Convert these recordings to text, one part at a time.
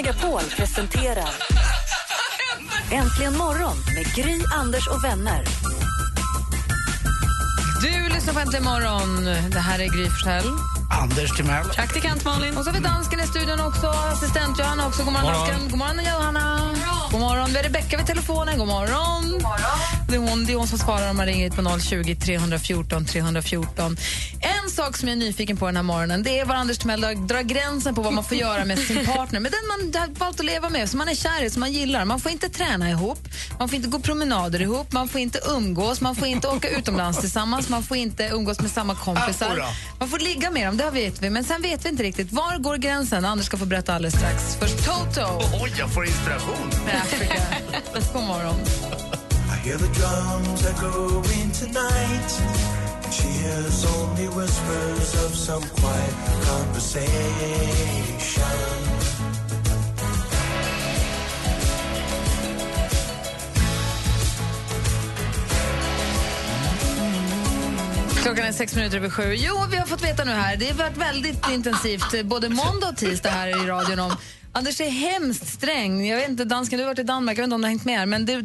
Megapol presenterar Äntligen morgon med Gry, Anders och vänner. Du lyssnar på Äntligen morgon. Det här är Gry Forssell. Anders Timell. Praktikant Malin. Och så har vi dansken i studion också. Assistent Johanna också. God morgon, dansken. God morgon, Johanna. God morgon. Vi har Rebecka vid telefonen. God morgon. Det, är hon, det är hon som svarar om man ringer hit på 020 314 314. En sak som jag är nyfiken på den här morgonen det är var Anders Timell drar, gränsen på vad man får göra med sin partner. Med den man har valt att leva med, som man är kär i, som man gillar. Man får inte träna ihop, man får inte gå promenader ihop, man får inte umgås, man får inte åka utomlands tillsammans, man får inte umgås med samma kompisar. Man får ligga med dem, det vet vi. Men sen vet vi inte riktigt. Var går gränsen? Anders ska få berätta alldeles strax. Först Toto Oj, jag får inspiration. med Africa. God morgon. I hear the drums echoing tonight. She hears only whispers of some quiet conversation. Klockan är sex minuter över sju. Jo, vi har fått veta nu här. Det har varit väldigt intensivt eh, både måndag och tisdag här i radion om Anders är hemskt sträng. Jag vet inte, dansken, du har varit i Danmark, jag vet inte om du har hängt med här, men det,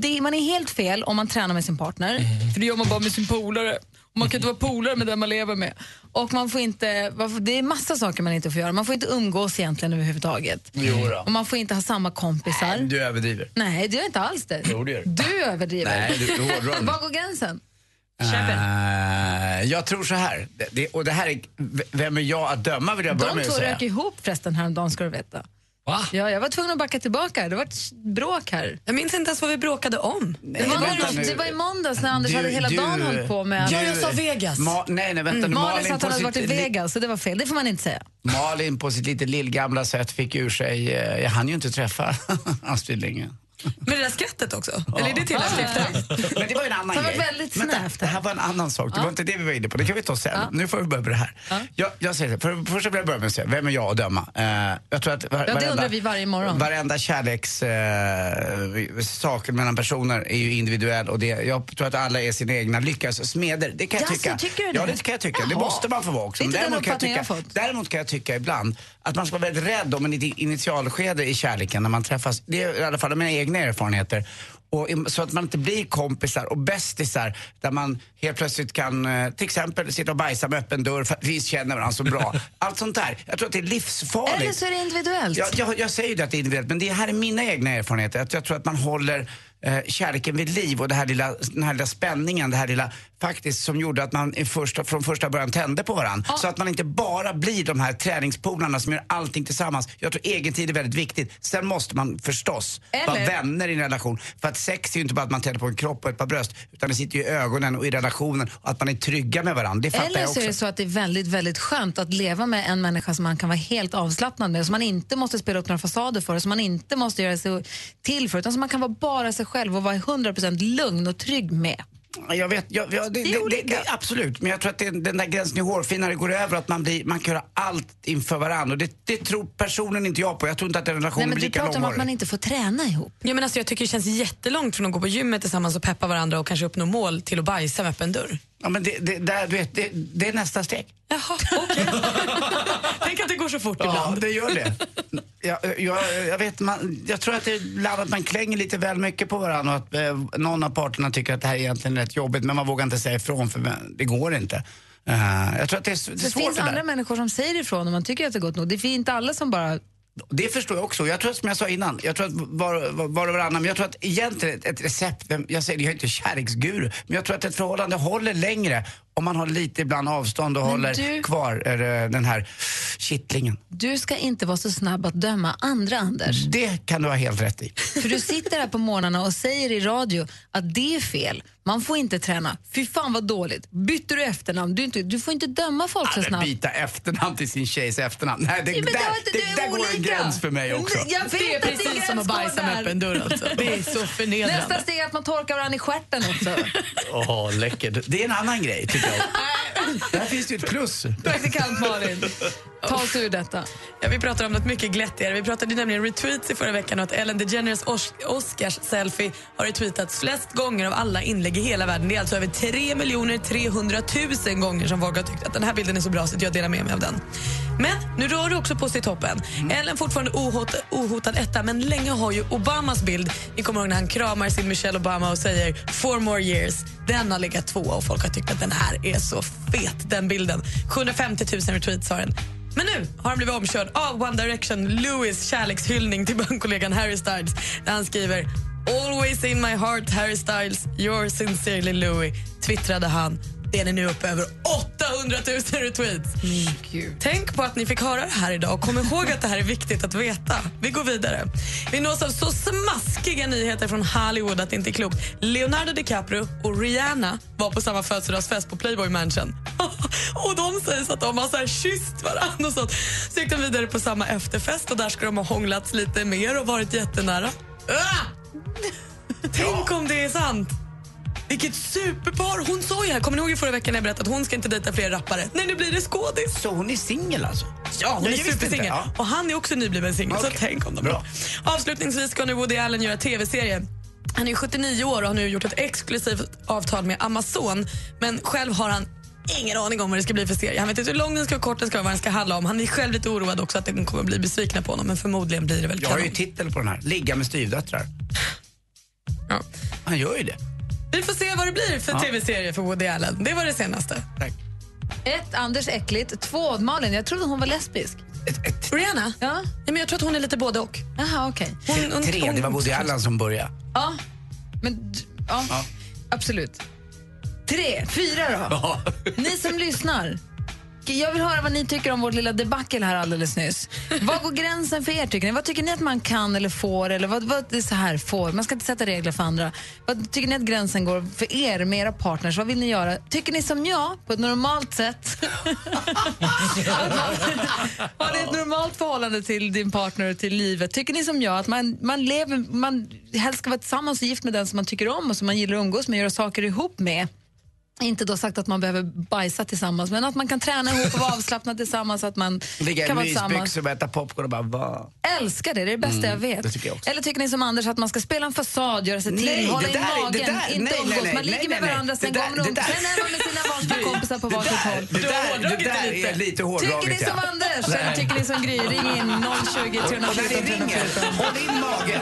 det, man är helt fel om man tränar med sin partner. För det gör man bara med sin polare. Och man kan inte vara polare med den man lever med. Och man får inte, det är massa saker man inte får göra. Man får inte umgås egentligen överhuvudtaget. Jo då. Och man får inte ha samma kompisar. Du överdriver. Nej, det gör inte alls det. Jo, det gör du. Du överdriver. Nej, du, du hårdrar. Var går gränsen? Eh, jag tror så här, det, och det här är, vem är jag att döma vill jag börja De med två att säga. rök ihop förresten häromdagen ska du veta. Va? Ja, jag var tvungen att backa tillbaka. Det var ett bråk här. Jag minns inte ens vad vi bråkade om. Det var, nu. det var i måndags när Anders Du- hade hela du- dagen hållit på med... Ja, jag sa Vegas. Ma, nej, nej, vänta nu. Malin sa att han hade varit i Vegas, så det var fel. Det får man inte säga. Malin på sitt lite lillgamla sätt fick ur sig, eh, jag hann ju inte träffa Astrid Lindgren. Med det där skrattet också? Eller är det tilläggsskrift? Men det var en annan Det var grej. väldigt snävt Det här var en annan sak. Det var inte det vi var inne på. Det kan vi ta sen. Nu får vi börja med det här. Jag, jag säger det. För det första vill jag börja med att säga, vem är jag att döma? Eh, jag tror att var, det undrar vi varje morgon. Varenda kärleks eh, saken mellan personer är ju individuell och det, jag tror att alla är sina egna lyckas smeder. Det kan jag tycka. tycker du ja, det? det kan jag tycka. Det Jaha. måste man få vara också. Det Men däremot kan jag tycka, jag fått. Däremot kan jag tycka ibland att man ska vara väldigt rädd om en initialskede i kärleken när man träffas. Det är i alla fall mina egna erfarenheter. Och, så att man inte blir kompisar och bästisar där man helt plötsligt kan eh, till exempel sitta och bajsa med öppen dörr för att vi känner varandra så bra. Allt sånt där. Jag tror att det är livsfarligt. Eller så är det individuellt. Jag, jag, jag säger ju att det är individuellt, men det här är mina egna erfarenheter. Att jag tror att man håller eh, kärleken vid liv och det här lilla, den här lilla spänningen, det här lilla faktiskt som gjorde att man första, från första början tände på varandra. Så att man inte bara blir de här träningspolarna som gör allting tillsammans. Jag tror egen tid är väldigt viktigt. Sen måste man förstås vara Eller- vänner i en relation. För att sex är ju inte bara att man tänder på en kropp och ett par bröst, utan det sitter ju i ögonen och i relationen och att man är trygga med varandra. Det fattar Eller jag så också. är det så att det är väldigt, väldigt skönt att leva med en människa som man kan vara helt avslappnad med, som man inte måste spela upp några fasader för, som man inte måste göra sig till för, utan som man kan vara bara sig själv och vara 100% lugn och trygg med. Ja, Jag vet, jag, jag, det, Det är det, det, absolut. Men jag tror att det, den där gränsen är hårfin när det går över att man, blir, man kan göra allt inför varandra. Och det, det tror personen inte jag på. Jag tror inte att en relation Nej, men blir du lika pratar om att man inte får träna ihop. Ja, men alltså, jag tycker det känns jättelångt från att gå på gymmet tillsammans och peppa varandra och kanske uppnå mål till att bajsa med öppen dörr. Ja, men det, det, där, du vet, det, det är nästa steg. Jaha, okej. Tänk att det går så fort Ja, ibland. det gör det. Jag, jag, jag, vet, man, jag tror att det är ibland att man klänger lite väl mycket på varandra och att eh, någon av parterna tycker att det här är egentligen rätt jobbigt men man vågar inte säga ifrån för det går inte. Eh, jag tror att det är, det är Det svårt finns det andra människor som säger ifrån om man tycker att det gått nog. Det är inte alla som bara... Det förstår jag också. Jag tror att, som jag sa innan, jag tror att var, var, var och varannan, men jag tror att egentligen ett, ett recept, jag säger jag är inte kärleksguru, men jag tror att ett förhållande håller längre om man har lite ibland avstånd och håller du- kvar eh, den här kittlingen. Du ska inte vara så snabb att döma andra, Anders. Det kan du ha helt rätt i. För du sitter här på morgnarna och säger i radio att det är fel. Man får inte träna. Fy fan vad dåligt. Bytte du efternamn? Du, är inte, du får inte döma folk så snabbt. byta efternamn till sin tjejs efternamn. Nej, det, Ja, men där, det det, det är där går en gräns för mig också. Jag vet Det är precis en som gräns att bajsa med där. öppen dörr alltså. Det är så förnedrande. Nästa steg är att man torkar varandra i stjärten också. Åh, läckert. Det är en annan grej, tycker jag. Där finns det ju ett plus. Praktikant Malin, ta oss ur detta. Ja, vi pratar om något mycket glättigare. Vi pratade nämligen retweets i förra veckan och att Ellen DeGeneres Os- Oscars-selfie har retweetats flest gånger av alla inlägg i hela världen. Det är alltså över 3 300 000 gånger som folk har tyckt att den här bilden är så bra så att jag delar med mig av den. Men nu rör det också på sig i toppen. Ellen fortfarande ohot, ohotad etta men länge har ju Obamas bild, ni kommer ihåg när han kramar sin Michelle Obama och säger four more years. Den har legat tvåa och folk har tyckt att den här är så fet, den bilden. 750 000 retweets har den. Men nu har han blivit omkörd av One Direction, Louis kärlekshyllning till bandkollegan Harry Styles där han skriver Always in my heart Harry Styles, yours sincerely Louis, twittrade han. Den är nu uppe över 800 000 retweets. Tänk på att ni fick höra det här idag och kom ihåg att det här är viktigt att veta. Vi går vidare. Vi nås av så smaskiga nyheter från Hollywood att det inte är klokt. Leonardo DiCaprio och Rihanna var på samma födelsedagsfest på Playboy Mansion. och de sägs att de har så här kysst varandra och sånt. Så gick de vidare på samma efterfest och där ska de ha hånglats lite mer och varit jättenära. Ah! Tänk om det är sant! Vilket superpar! Hon sa ju här, kommer ni ihåg i förra veckan när jag berättade att hon ska inte dejta fler rappare? Nej, nu blir det skådis. Så hon är singel alltså? Ja, hon Jag är supersingel. ja. Och han är också nybliven singel, Okej. så tänk om de Bra. Avslutningsvis ska nu Woody Allen göra tv-serie. Han är 79 år och har nu gjort ett exklusivt avtal med Amazon. Men själv har han ingen aning om vad det ska bli för serie. Han vet inte hur lång den ska, hur kort den ska, vad den ska handla om. Han är själv lite oroad också att den kommer bli besvikna på honom, men förmodligen blir det väl Jag har ju kanon. titel på den här. Ligga med styvdöttrar. Ja. Han gör ju det. Vi får se vad det blir för Ja. tv-serie för Woody Allen. Det var det senaste. Tack. Ett, Anders äckligt. Två, Malin, jag trodde hon var lesbisk. Ett, ett, Rihanna? Ja. Nej, men jag tror att hon är lite både och. Jaha, okej. Hon, hon, tre, det var Woody Allen som började. Ja, men ja, Ja. absolut. Tre, fyra då. Ja. Ni som lyssnar. Jag vill höra vad ni tycker om vårt lilla debacle här alldeles nyss. Vad går gränsen för er tycker ni? Vad tycker ni att man kan eller får? Eller vad, vad är så här får? Man ska inte sätta regler för andra. Vad tycker ni att gränsen går för er med era partners? Vad vill ni göra? Tycker ni som jag, på ett normalt sätt? Har ni ett normalt förhållande till din partner och till livet? Tycker ni som jag att man, man lever, man helst ska vara tillsammans och gift med den som man tycker om och som man gillar att umgås med och göra saker ihop med? Inte då sagt att man behöver bajsa tillsammans, men att man kan träna ihop och vara avslappnad tillsammans. Att man Ligga kan vara tillsammans. mysbyxor och äta popcorn och bara va? Älskar det, det är det bästa jag vet. Mm, det tycker jag också. Eller tycker ni som Anders att man ska spela en fasad, göra sig till, Nej, hålla i magen, det där- inte nej, umgås. nej, nej, man ligger nej, med nej, varandra, sen går man runt. Sen är man med sina varsin kompisar på varsitt håll. det där, det där det lite. är lite Tycker hårdraget. ni som ja. Anders eller tycker ni som Gry? Ring in 020 Och när 314 ni ringer, 314. håll in magen.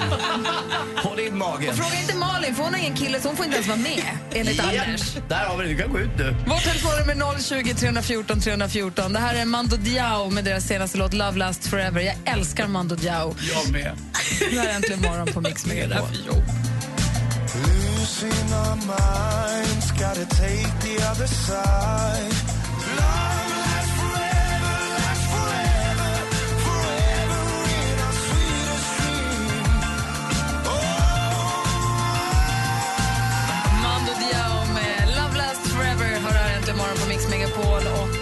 Håll in magen. Fråga inte Malin, för hon har ingen kille så hon får inte ens vara med, enligt Anders. Där har vi det, du kan gå ut nu. Vårt telefonnummer är 020 314 314. Det här är Mando Diao med deras senaste låt Love Last Forever. Jag älskar Mando Diao. Jag med. Det här är Äntligen morgon på Mix Megapol. Losing our minds, gotta take the other side. Love Megapol. Och,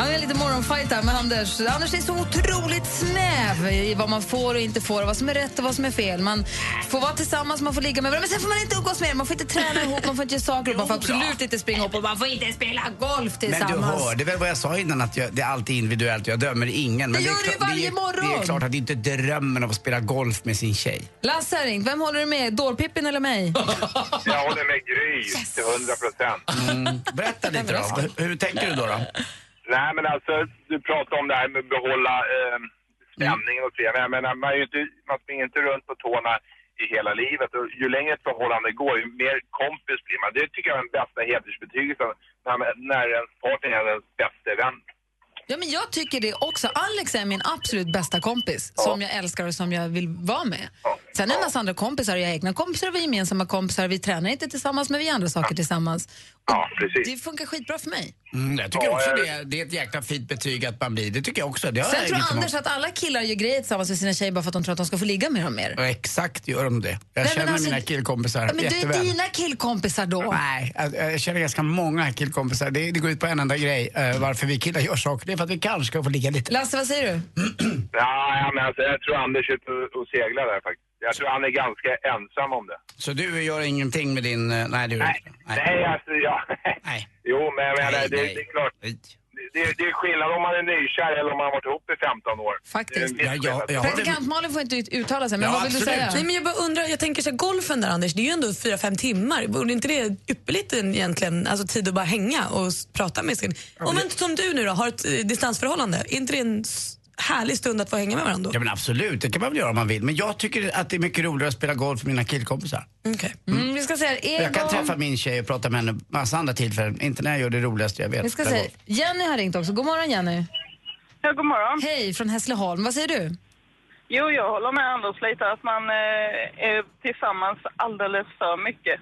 ja, det är lite morgonfight här med Anders. Anders är så otroligt snäv i vad man får och inte får, och vad som är rätt och vad som är fel. Man får vara tillsammans, man får ligga med varandra, men sen får man inte umgås med er, man får inte träna ihop, man får inte göra saker, man får absolut inte springa upp och man får inte spela golf Men tillsammans. du hörde väl vad jag sa innan att jag, det är alltid individuellt jag dömer ingen. Men Det gör är du ju klart- varje det är, morgon. Det är klart att det inte är drömmen av att spela golf med sin tjej. Lasse har ringt. Vem håller du med? Dårpippin eller mig? Jag håller med Gry till 100 procent. Berätta lite då. Hur, hur tänker du då? då? Nej, men alltså, du pratar om det här med att behålla eh, spänningen och så vidare. Men jag menar, man, är ju inte, man springer inte runt på tårna i hela livet. Och ju längre ett förhållande går, ju mer kompis blir man. Det tycker jag är den bästa hedersbetygelsen när, när ens partner är ens bästa vän. Ja, men jag tycker det också. Alex är min absolut bästa kompis som jag älskar och som jag vill vara med. Sen är en massa andra kompisar, jag har egna kompisar, vi är gemensamma kompisar, vi tränar inte tillsammans men vi gör andra saker tillsammans. Ja, precis. Det funkar skitbra för mig. Mm, jag tycker Ja, också det, det är ett jäkla fint betyg att man blir. Det tycker jag också. Det Sen jag tror Anders att alla killar gör grejer tillsammans med sina tjejer bara för att de tror att de ska få ligga med dem mer. Ja, Exakt gör de det. Jag Nej, men känner alltså- mina killkompisar Ja, men du är jätteväl. dina killkompisar då. Nej, jag, jag känner ganska många killkompisar. Det, det går ut på en enda grej. eh, varför vi killar gör saker. För att vi kanske ska få ligga lite. Lasse, vad säger du? Ja, ja, men alltså, jag tror Anders är ute och- seglar där faktiskt. Jag tror han är ganska ensam om det. Så du gör ingenting med din... eh, Nej, du Nej, inte. nej alltså, ja. Nej. Jo, men jag menar, Nej, det, nej. det är klart. Det, det är skillnad om man är nykär eller om man har varit ihop i 15 år. Faktiskt. Ja, ja, ja. Malin får inte ut- uttala sig, men Ja, vad vill du absolut. säga? Nej, men jag bara undrar, jag tänker så här, golfen där Anders, det är ju ändå fyra fem timmar. Borde inte det ypperligt egentligen, alltså tid att bara hänga och prata med sin... Om en som du nu då, har ett eh, distansförhållande, är inte det en härlig stund att få hänga med varandra Ja men absolut, det kan man väl göra om man vill. Men jag tycker att det är mycket roligare att spela golf med mina killkompisar. Okej. Mm, vi ska säga Och Jag kan Egon. träffa min tjej och prata med henne massa andra tillfällen. Inte när jag gör det roligaste jag vet. Vi ska säga, golf. Jenny har ringt också. God morgon Jenny. Ja, god morgon. Hej, från Hässleholm. Vad säger du? Jo, jag håller med Anders lite att man eh, är tillsammans alldeles för mycket.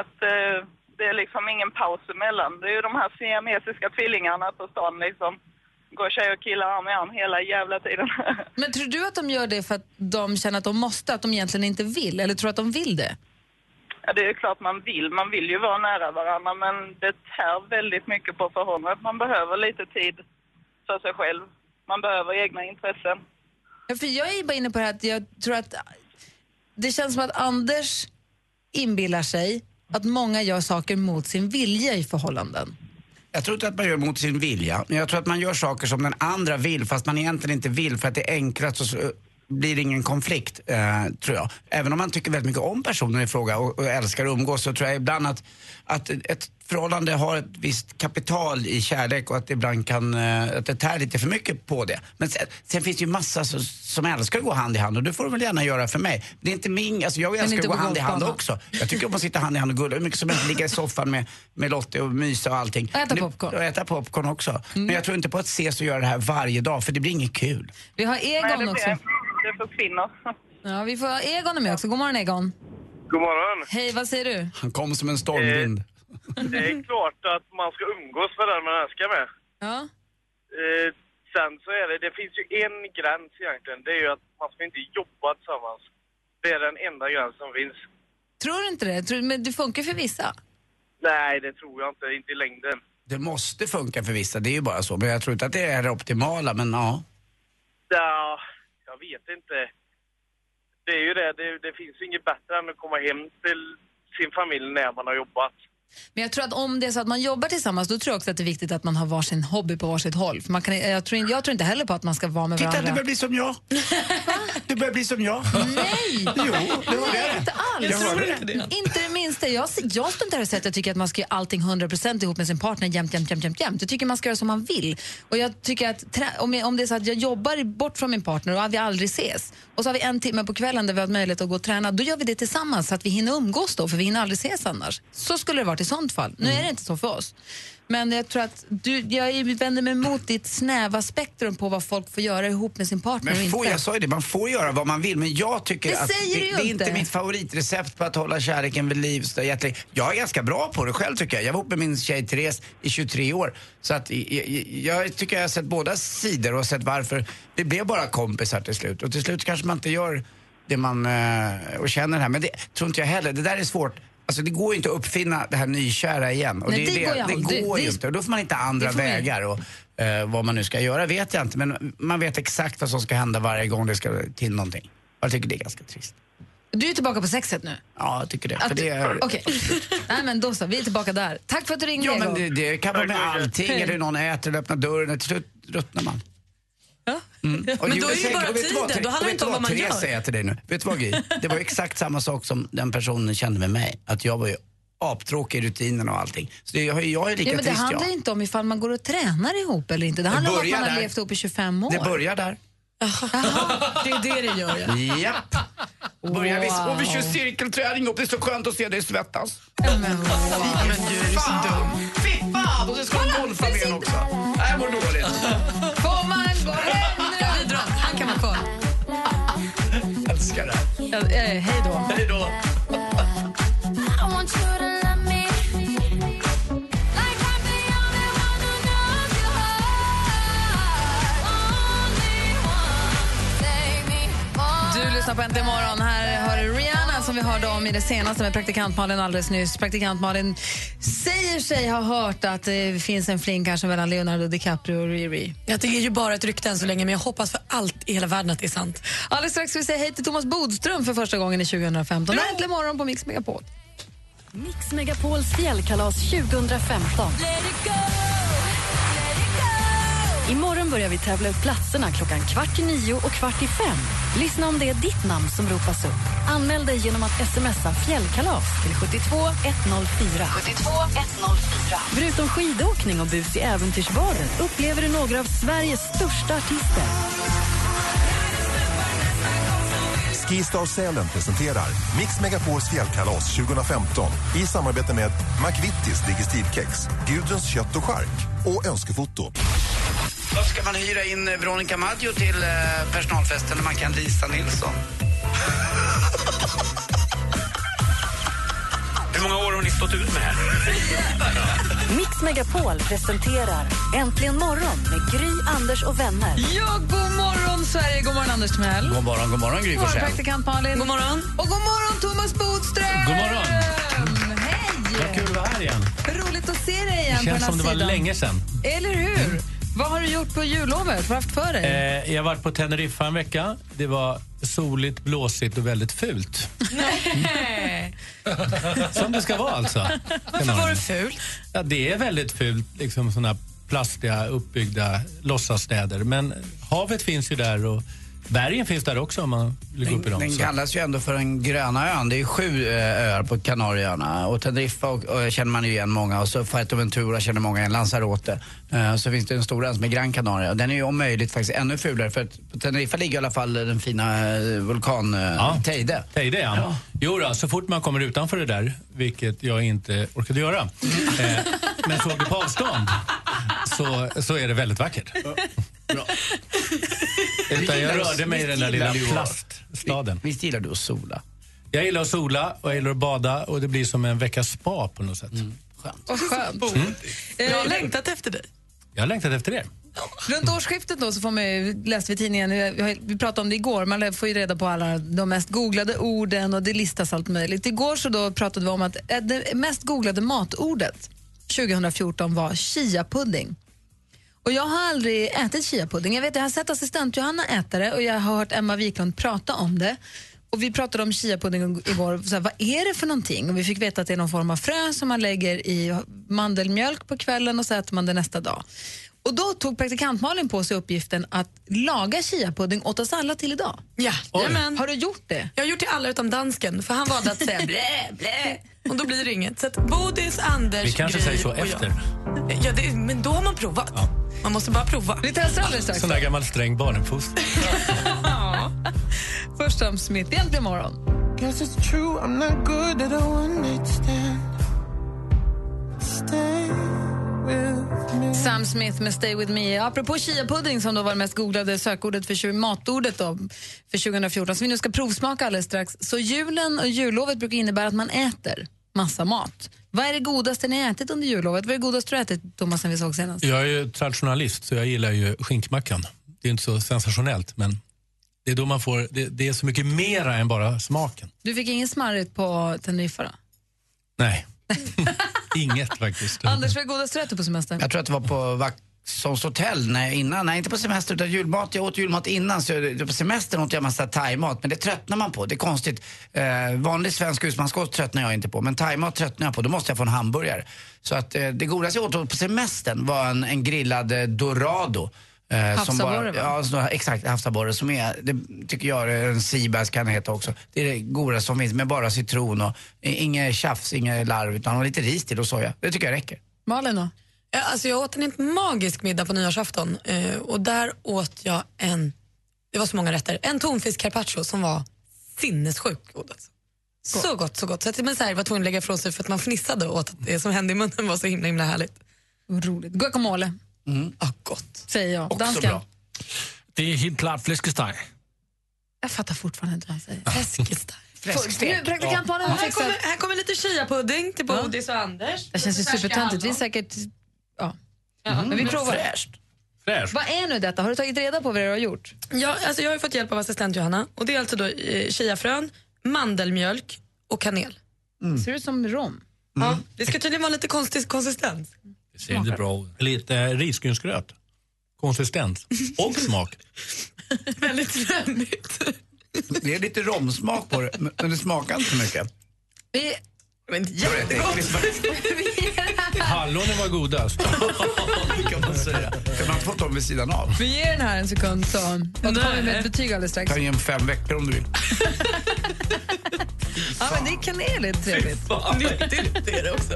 Att eh, det är liksom ingen paus emellan. Det är ju de här siamesiska tvillingarna på stan liksom. Går tjejer och killar arm i arm hela jävla tiden. Men tror du att de gör det för att de känner att de måste, att de egentligen inte vill? Eller tror att de vill det? ja, det är klart man vill. Man vill ju vara nära varandra men det tär väldigt mycket på förhållandet. Man behöver lite tid för sig själv. Man behöver egna intressen. Ja, för jag är bara inne på det här att jag tror att det känns som att Anders inbillar sig att många gör saker mot sin vilja i förhållanden. Jag tror inte att man gör mot sin vilja, men jag tror att man gör saker som den andra vill fast man egentligen inte vill för att det är enklast och så eh, blir det ingen konflikt, eh, tror jag. Även om man tycker väldigt mycket om personen i fråga och, och älskar att umgås så tror jag ibland att, att ett förhållande har ett visst kapital i kärlek och att det ibland kan, eh, att det tär lite för mycket på det. Men sen, sen finns det ju massa så, som älskar att gå hand i hand och det får de väl gärna göra för mig. Det är inte min, alltså jag älskar att gå hand i hand också. Jag tycker om att sitta hand i hand och gulla hur mycket som helst, ligga i soffan med, med Lottie och mysa och allting. Och äta Nu- popcorn. Mm. Och äta popcorn också. Men jag tror inte på att ses och göra det här varje dag för det blir inget kul. Vi har Nej, Egon det, också. det försvinner. Ja, vi får Egon med också. God morgon Egon. God morgon. Hej, vad säger du? Han kom som en stormvind. Det är klart att man ska umgås med den man älskar med. Ja. Eh, sen så är det, det finns ju en gräns egentligen. Det är ju att man ska inte jobba tillsammans. Det är den enda gränsen som finns. Tror du inte det? Tror, men det funkar för vissa. Nej, det tror jag inte. Inte i längden. Det måste funka för vissa, det är ju bara så. Men jag tror inte att det är det optimala, men ja. Ja, jag vet inte. Det är ju det. det. Det finns inget bättre än att komma hem till sin familj när man har jobbat. Men jag tror att om det är så att man jobbar tillsammans, då tror jag också att det är viktigt att man har varsin hobby på varsitt håll. För man kan, jag, tror, jag tror inte heller på att man ska vara med Titta, du varandra. börjar bli som jag. Du börjar bli som jag. Nej! Jo, det var Nej, det. inte alls. Jag hörde det. Inte det minsta. Jag, jag står inte här och säger att jag tycker att man ska göra allting 100% ihop med sin partner jämt, jämt, jämt, jämt, jämt. Jag tycker man ska göra som man vill. Och jag tycker att om, jag, om det är så att jag jobbar bort från min partner och vi aldrig ses och så har vi en timme på kvällen där vi har möjlighet att gå och träna, då gör vi det tillsammans så att vi hinner umgås då, för vi hinner aldrig ses annars. Så skulle det varit i sånt fall. Nu är det inte så för oss. Men jag tror att du, jag vänder mig mot ditt snäva spektrum på vad folk får göra ihop med sin partner Men får, jag sa ju det, man får göra vad man vill men jag tycker Det att det, det är inte. inte mitt favoritrecept på att hålla kärleken vid liv. Jag är ganska bra på det själv tycker jag. Jag var ihop med min tjej Therese i 23 år. Så att jag, jag, tycker jag har sett båda sidor och sett varför vi blev bara kompisar till slut. Och till slut kanske man inte gör det man eh, och känner det här. Men det tror inte jag heller. Det där är svårt. Alltså det går ju inte att uppfinna det här nykära igen. Och Nej, det, det går ju det, går Det- ju det- inte. Och då får man hitta andra vägar. Och, eh, vad man nu ska göra vet jag inte. Men man vet exakt vad som ska hända varje gång det ska till någonting. Jag tycker det är ganska trist. Du är tillbaka på sexet nu? Ja, jag tycker det. Att- det är, Okej. Nej men då så, vi är tillbaka där. Tack för att du ringde Ja, men det, det kan vara med allting. Eller någon äter eller öppnar dörren och till slut ruttnar man. Ja. Mm. Men då är det ju bara du vad, tiden. Då handlar det inte du om vad man Therese gör. säger till dig nu. Vet du vad Gry? Det var exakt samma sak som den personen kände med mig. Att jag var ju aptråkig i rutinerna och allting. Så det, jag, jag är lika Ja, men det trist handlar jag. inte om ifall man går och tränar ihop eller inte. Det handlar om att man har där. levt ihop i 25 år. Det börjar där. Det är det det gör. Ja. Japp. Börjar vi, Wow. och vi kör cirkelträning ihop. Det är så skönt att se dig svettas. Men, Men du är så dum. Fy fan! Och så ska man golfa med också. Jag mår dåligt. Ja, eh, hej då. Hej då. Du lyssnar på Äntligen morgon. Här som vi hörde om i det senaste med praktikant Malin alldeles nyss. Praktikant Malin säger sig ha hört att det finns en fling kanske mellan Leonardo DiCaprio och Riri. Jag tycker ju bara ett rykte än så länge, men jag hoppas för allt i hela världen att det är sant. Alldeles strax ska vi säga hej till Thomas Bodström för första gången i 2015. Äntligen morgon på Mix Megapol. Mix Megapols fjällkalas 2015. Imorgon börjar vi tävla ut platserna klockan kvart i nio och kvart i fem. Lyssna om det är ditt namn som ropas upp. Anmäl dig genom att smsa fjällkalas till 72104. 72104. Förutom skidåkning och bus i äventyrsbaden upplever du några av Sveriges största artister. Skistar Sälen presenterar Mix Megapols fjällkalas 2015 i samarbete med McVittys Digestivkex, Gudruns kött och chark och Önskefoto. Då ska man hyra in eh, Veronica Maggio till eh, personalfesten när man kan Lisa Nilsson. Hur många år har ni stått ut med här? Mix Megapol presenterar Äntligen morgon med Gry, Anders och vänner. Ja, god morgon Sverige, god morgon Anders Timell. God morgon, god morgon Gry God morgon Forssell. praktikant Malin. God morgon. Och god morgon Thomas Bodström. God morgon. Hej! Vad kul att vara här igen. Roligt att se dig igen Det på den känns här som det var sidan. länge sedan. Eller hur? Vad har du gjort på jullovet? Vad har du haft för dig? Eh, jag har varit på Teneriffa en vecka. Det var soligt, blåsigt och väldigt fult. Som det ska vara alltså. Varför var det fult? Ja, det är väldigt fult, liksom såna plastiga uppbyggda låtsasstäder. Men havet finns ju där och bergen finns där också om man vill gå upp i dem. Den Så. kallas ju ändå för den gröna ön. Det är sju eh, öar på Kanarieöarna. Och Teneriffa och, och, känner man ju igen många. Och så Fuerteventura känner många igen. Lanzarote. Eh, så finns det en stor ön som är Gran Canaria. Den är ju om möjligt faktiskt ännu fulare. För att på Teneriffa ligger i alla fall den fina eh, vulkan eh, Teide. Teide, ja. Jo då, så fort man kommer utanför det där, vilket jag inte orkade göra, eh, men såg det på avstånd, så, så är det väldigt vackert. Utan jag rörde mig i den där lilla plaststaden. Visst gillar du att sola? Jag gillar att sola och jag gillar att bada och det blir som en veckas spa på något sätt. Vad skönt. Mm. Jag har längtat efter dig. Jag har längtat efter det. Runt årsskiftet då så får man ju, läste vi i tidningen, vi pratade om det igår, man får ju reda på alla de mest googlade orden och det listas allt möjligt. Igår så då pratade vi om att eh, det mest googlade matordet 2014 var chiapudding. Och jag har aldrig ätit chiapudding. Jag vet, jag har sett assistent Johanna äta det och jag har hört Emma Wiklund prata om det. Och vi pratade om chiapudding igår. Så här, vad är det för någonting? Och vi fick veta att det är någon form av frö som man lägger i mandelmjölk på kvällen och så äter man det nästa dag. Och då tog praktikant Malin på sig uppgiften att laga chiapudding åt oss alla till idag. Ja. Har du gjort det? Jag har gjort det alla utom dansken, för han valde att säga blä, blä. Och då blir det inget. Så att Bodis, Anders, Vi kanske Gry säger så och jag. efter. Ja, det, men då har man provat. Man måste bara prova. Vi testar alldeles strax. Sån där gammal sträng barnuppfostran. Först Sam Smith, egentligen imorgon. Guess it's true, I'm not good at one night stand. Stay. Sam Smith med Stay With Me. Apropå chiapudding som då var det mest googlade sökordet för matordet då, för 2014 som vi nu ska provsmaka alldeles strax. Så julen och jullovet brukar innebära att man äter massa mat. Vad är det godaste ni har ätit under jullovet? Vad är det godaste du har ätit, Thomas, sen vi såg senast? Jag är ju traditionalist så jag gillar ju skinkmackan. Det är inte så sensationellt men det är då man får, det, det är så mycket mera än bara smaken. Du fick ingen smarrigt på Teneriffa då? Nej, inget faktiskt. Anders, vad är godaste du ätit på semestern? Jag tror att det var på Vaxholms hotell när jag, innan, nej inte på semester utan julmat. Jag åt julmat innan så på semestern åt jag massa thaimat men det tröttnar man på. Det är konstigt. Eh, vanlig svensk husmanskost tröttnar jag inte på men thaimat tröttnar jag på. Då måste jag få en hamburgare. Så att eh, det godaste jag åt på semestern var en, en grillad eh, dorado. Eh, Havsabborre, va? Ja, så, exakt. Havsabborre som är, det tycker jag, är en seabass kan heta också. Det är det godaste som finns med bara citron och inget tjafs, inget larv utan lite ris till och soja. Det tycker jag räcker. Malin då? Ja, Alltså jag åt en helt magisk middag på nyårsafton eh, och där åt jag en, det var så många rätter, en tonfisk carpaccio som var sinnessjukt god. Alltså. Så gott, så gott. Så att man så här, var tvungen att lägga ifrån sig för att man fnissade åt att det som hände i munnen var så himla, himla härligt. Roligt. Guacamole. Mm. Ah, gott. Säger jag. Också Dansken. bra. Det är helt klart fläskesteg. Jag fattar fortfarande inte vad han säger. Fläskesteg. Nu, praktikant har här, kommer, här kommer lite chia-pudding till Bodis och Anders. Det känns ju supertöntigt. Vi är säkert... Ja. Men vi provar. Fräscht. Fräscht. Vad är nu detta? Har du tagit reda på vad du har gjort? Ja, alltså jag har fått hjälp av assistent Johanna. Och det är alltså då eh, chiafrön, mandelmjölk och kanel. Ser ut som rom. Ja, det ska tydligen vara lite konstig konsistens. Det ser inte bra ut. Lite risgrynsgröt. Konsistens och smak. Väldigt trendigt. Det är lite romsmak på det, men- men det smakar inte så mycket. Vi... Men Det är rätt äckligt. Hallonen var godast. Det kan man säga. Kan man få dem vid sidan av? Vi ger den här en sekund så återkommer vi med ett betyg alldeles strax. kan ge en fem veckor om du vill. Ja, men det är kaneligt trevligt. Nyttigt det är det också.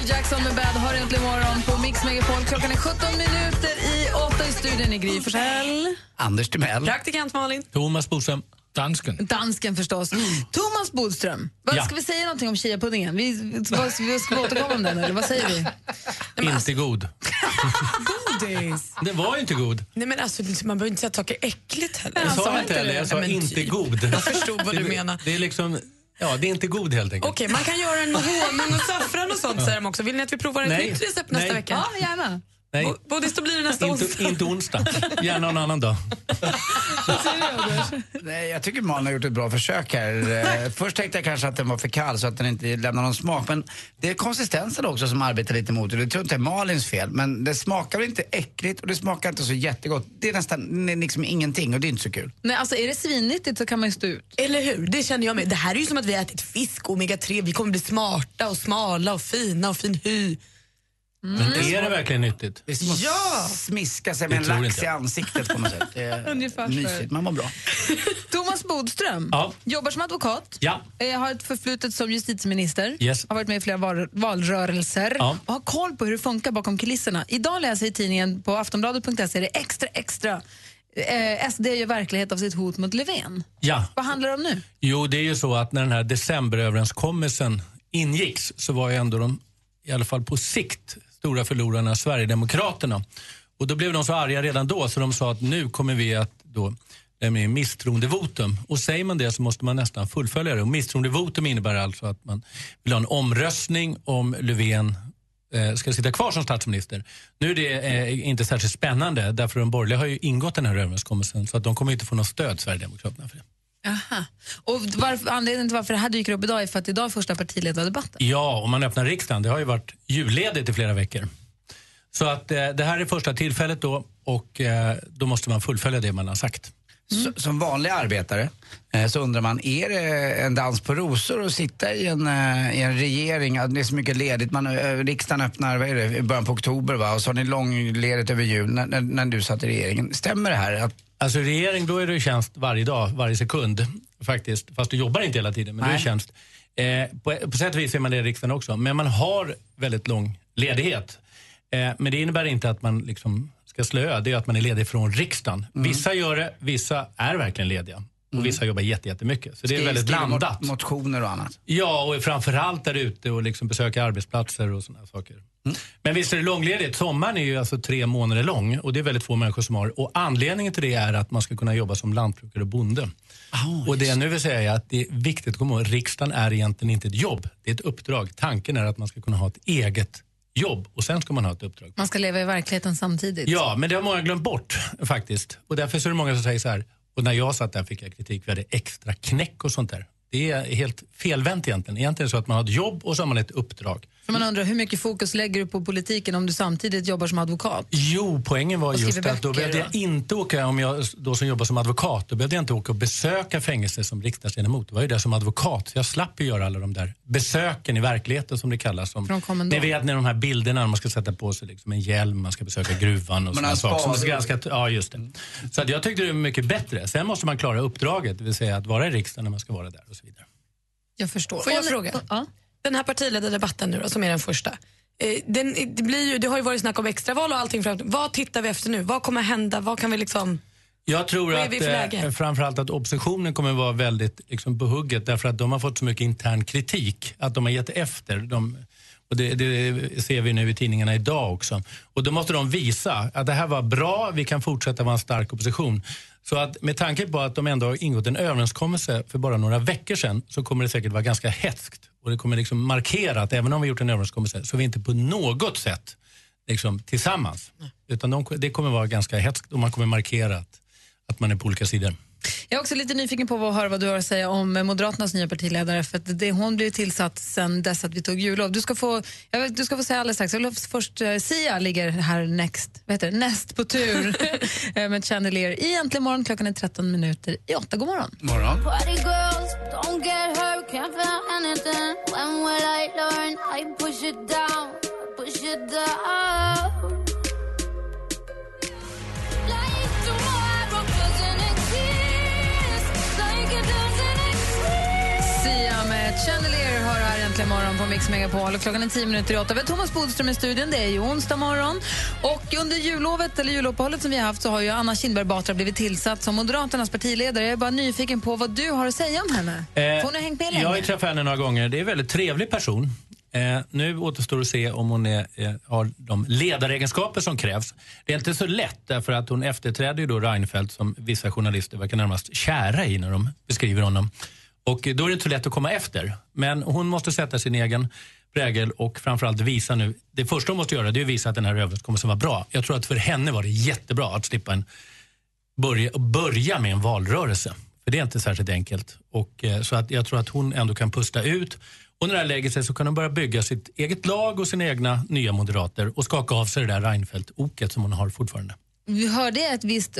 Michael Jackson med Bad har äntligen morgon på Mix Megapol. Klockan är 17 minuter i 8 i studion i Gry Forssell. Anders Timell. Praktikant Malin. Thomas Bodström. Dansken. Dansken förstås. Thomas Bodström, vad Ja. ska vi säga någonting om chiapuddingen? Vi, vad, vi ska vi återkomma om den eller vad säger vi? Inte god. Godis. Den var ju inte god. Nej, men alltså, man behöver inte säga att saker är äckligt heller. Jag sa inte heller, jag sa Nej, men inte typ. god. Jag förstod vad du Det- menar. Det är liksom, ja det är inte god helt enkelt. Okej, man kan göra en med honung och saffran och sånt säger de också. Vill ni att vi provar ett Nej. nytt recept nästa Nej. vecka? Ja, gärna. Nej, Bodis, då blir det nästa inte, onsdag. inte onsdag. Gärna en annan dag. Nej, jag tycker Malin har gjort ett bra försök här. Eh, Först tänkte jag kanske att den var för kall så att den inte lämnar någon smak. Men det är konsistensen också som arbetar lite mot det. Det tror inte är Malins fel. Men det smakar väl inte äckligt och det smakar inte så jättegott. Det är nästan liksom ingenting och det är inte så kul. Nej, alltså är det svinnyttigt så kan man ju stå ut. Eller hur? Det känner jag med. Det här är ju som att vi har ätit fisk, omega-3. Vi kommer bli smarta och smala och fina och fin hy. Men är det verkligen nyttigt? Det är som att Ja! smiska sig med en lax inte i ansiktet på något sätt. Det är Ungefär mysigt, man mår bra. Thomas Bodström Ja. jobbar som advokat. Ja. Eh, har ett förflutet som justitieminister. Yes. Har varit med i flera val valrörelser. Ja. Och har koll på hur det funkar bakom kulisserna. Idag läser jag i tidningen på aftonbladet.se det extra extra. Eh, SD gör verklighet av sitt hot mot Löfven. Ja. Vad handlar det om nu? Jo, det är ju så att när den här decemberöverenskommelsen ingicks så var ju ändå de, i alla fall på sikt, stora förlorarna Sverigedemokraterna. Och då blev de så arga redan då så de sa att nu kommer vi att då eh, lämna misstroendevotum. Och säger man det så måste man nästan fullfölja det. Och misstroendevotum innebär alltså att man vill ha en omröstning om Löfven eh, ska sitta kvar som statsminister. Nu är det eh, inte särskilt spännande därför de borgerliga har ju ingått den här överenskommelsen så att de kommer inte få något stöd, Sverigedemokraterna, för det. Aha. Och varför, anledningen till varför det här dyker upp idag är för att idag är första partiledardebatten. Ja, om man öppnar riksdagen. Det har ju varit julledigt i flera veckor. Så att eh, det här är första tillfället då och eh, då måste man fullfölja det man har sagt. Så, som vanlig arbetare eh, så undrar man, är det en dans på rosor att sitta i en, eh, i en regering? Att Det är så mycket ledigt. Man, eh, riksdagen öppnar vad är det, i början på oktober va? och så har ni långledigt över jul när, när, när du satt i regeringen. Stämmer det här? Att, Alltså regering, då är det tjänst varje dag, varje sekund faktiskt. Fast du jobbar inte hela tiden, men det är Nej. tjänst. Eh, på, på sätt och vis är man det i riksdagen också. Men man har väldigt lång ledighet. Eh, men det innebär inte att man liksom ska slöa, det är att man är ledig från riksdagen. Vissa gör det, vissa är verkligen lediga. Och vissa jobbar jätte- jättemycket. Så det är Skriv- väldigt blandat. Motioner och annat. Ja, och framförallt där ute och liksom besöka arbetsplatser och sådana saker. Men visst är det långledigt. Sommaren är ju alltså tre månader lång och det är väldigt få människor som har. Och anledningen till det är att man ska kunna jobba som lantbrukare och bonde. och det jag nu vill säga är att det är viktigt att komma ihåg, riksdagen är egentligen inte ett jobb. Det är ett uppdrag. Tanken är att man ska kunna ha ett eget jobb och sen ska man ha ett uppdrag. Man ska leva i verkligheten samtidigt. Ja, men det har många glömt bort faktiskt. Och därför så är det många som säger så här, och när jag satt där fick jag kritik, vi hade extra knäck och sånt där. Det är helt felvänt egentligen. Egentligen så att man har ett jobb och så har man ett uppdrag. För man undrar hur mycket fokus lägger du på politiken om du samtidigt jobbar som advokat? Jo, poängen var just att då böcker, behövde jag inte åka, om jag då som jobbar som advokat, då behövde jag inte åka och besöka fängelser som riksdagsledamot. Det var ju det som advokat, så jag slapp ju göra alla de där besöken i verkligheten som det kallas. Som, Från kommendor. ni vet när de här bilderna, när man ska sätta på sig liksom en hjälm, man ska besöka gruvan och Man har sådana saker. Som spade. ganska, ja, just det. Så att jag tyckte det var mycket bättre. Sen måste man klara uppdraget, det vill säga att vara i riksdagen när man ska vara där och så vidare. Jag förstår. Får jag nu- fråga? Ja. Den här partiledardebatten nu då, som är den första. Eh, den, det, blir ju, det har ju varit snack om extraval och allting. Framåt. Vad tittar vi efter nu? Vad kommer hända? Vad kan vi liksom... Jag tror att eh, framförallt att oppositionen kommer vara väldigt liksom, på hugget därför att de har fått så mycket intern kritik att de har gett efter. De, och det, det ser vi nu i tidningarna idag också. Och då måste de visa att det här var bra, vi kan fortsätta vara en stark opposition. Så att med tanke på att de ändå har ingått en överenskommelse för bara några veckor sedan så kommer det säkert vara ganska hetskt. Och det kommer liksom markera att även om vi gjort en överenskommelse så är vi inte på något sätt liksom, tillsammans. Utan de, det kommer vara ganska hetskt och man kommer markera att, att man är på olika sidor. Jag är också lite nyfiken på att höra vad du har att säga om Moderaternas nya partiledare. För att det, hon blev tillsatt sen dess att vi tog jullov. Du ska få, jag vet, du ska få säga alldeles strax. Jag vill först, uh, Sia ligger här next, vad heter det, näst på tur eh, med Chandelier i Äntligen morgon. Klockan är 13 minuter i åtta. God morgon. Morgon. Morgon på Mix Megapol. Klockan är tio minuter i åtta. Vi har Thomas Bodström i studion. Det är ju onsdag morgon. Och under jullovet, eller juluppehållet som vi har haft så har ju Anna Kinberg Batra blivit tillsatt som Moderaternas partiledare. Jag är bara nyfiken på vad du har att säga om henne. Eh, För hon hängt med Jag har länge. träffat henne några gånger. Det är en väldigt trevlig person. Eh, nu återstår att se om hon är, eh, har de ledaregenskaper som krävs. Det är inte så lätt därför att hon efterträder ju då Reinfeldt som vissa journalister verkar närmast kära i när de beskriver honom. Och då är det inte så lätt att komma efter. Men hon måste sätta sin egen prägel och framförallt visa nu. Det första hon måste göra det är att visa att den här överenskommelsen var bra. Jag tror att för henne var det jättebra att slippa en börja, börja med en valrörelse. För det är inte särskilt enkelt. Och, eh, så att jag tror att hon ändå kan pusta ut. Och när det här lägger sig så kan hon börja bygga sitt eget lag och sina egna nya moderater och skaka av sig det där Reinfeldt-oket som hon har fortfarande. Vi hörde ett visst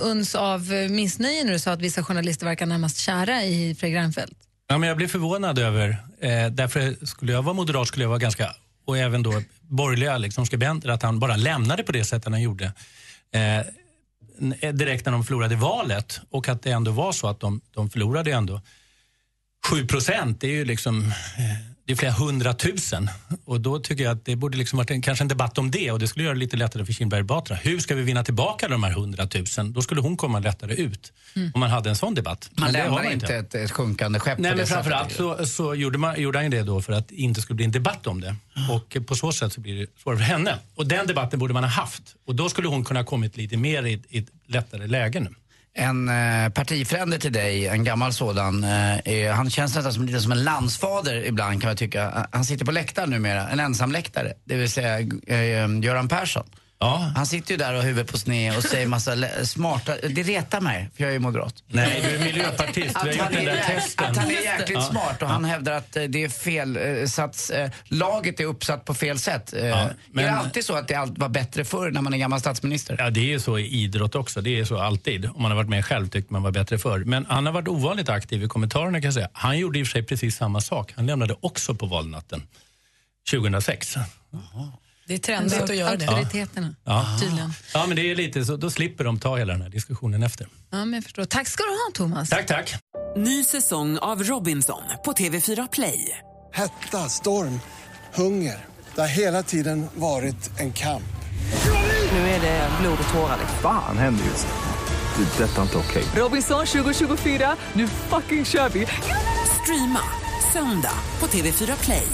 uns av missnöje när du sa att vissa journalister verkar närmast kära i Fredrik Reinfeldt. Ja, men jag blev förvånad över, eh, därför skulle jag vara moderat skulle jag vara ganska, och även då borgerliga liksom, skribenter, att han bara lämnade på det sättet han gjorde. Eh, direkt när de förlorade valet och att det ändå var så att de, de förlorade ändå 7 procent, det är ju liksom eh, det är flera hundratusen. Och då tycker jag att det borde liksom varit en, kanske en debatt om det och det skulle göra det lite lättare för Kinberg Batra. Hur ska vi vinna tillbaka de här hundratusen? Då skulle hon komma lättare ut om man hade en sån debatt. Man Men lämnar man inte ett, ett sjunkande skepp Nej, men framförallt så, så gjorde, man, gjorde han det då för att det inte skulle bli en debatt om det. Och på så sätt så blir det svårare för henne. Och den debatten borde man ha haft. Och då skulle hon kunna kommit lite mer i, i ett lättare läge nu. En eh, partifrände till dig, en gammal sådan, eh, han känns nästan som, lite som en landsfader ibland kan man tycka. Han sitter på läktaren numera, en ensamläktare, det vill säga eh, Göran Persson. Ja. Han sitter ju där och huvudet på sned och säger massa smarta, det retar mig för jag är ju moderat. Nej, du är miljöpartist. Du har gjort han, den är, där testen. att han är jäkligt smart och han hävdar att eh, det är fel eh, sats, eh, laget är uppsatt på fel sätt. Eh, Ja, men- Är det alltid så att det allt var bättre förr när man är gammal statsminister? Ja, det är ju så i idrott också. Det är så alltid. Om man har varit med själv tyckte man var bättre förr. Men han har varit ovanligt aktiv i kommentarerna kan jag säga. Han gjorde i och för sig precis samma sak. Han lämnade också på valnatten 2006. Det är trendigt att göra det. Auktoriteterna, Ja. tydligen. Ja, men det är lite så. Då slipper de ta hela den här diskussionen efter. Ja, men jag förstår. Tack ska du ha, Thomas. Tack, tack. Ny säsong av Robinson på TV4 Play. Hetta, storm, hunger. Det har hela tiden varit en kamp. Nu är det blod och tårar. liksom. Fan händer just det. Det är detta inte okej. Robinson 2024, nu fucking kör vi! Streama söndag på TV4 Play.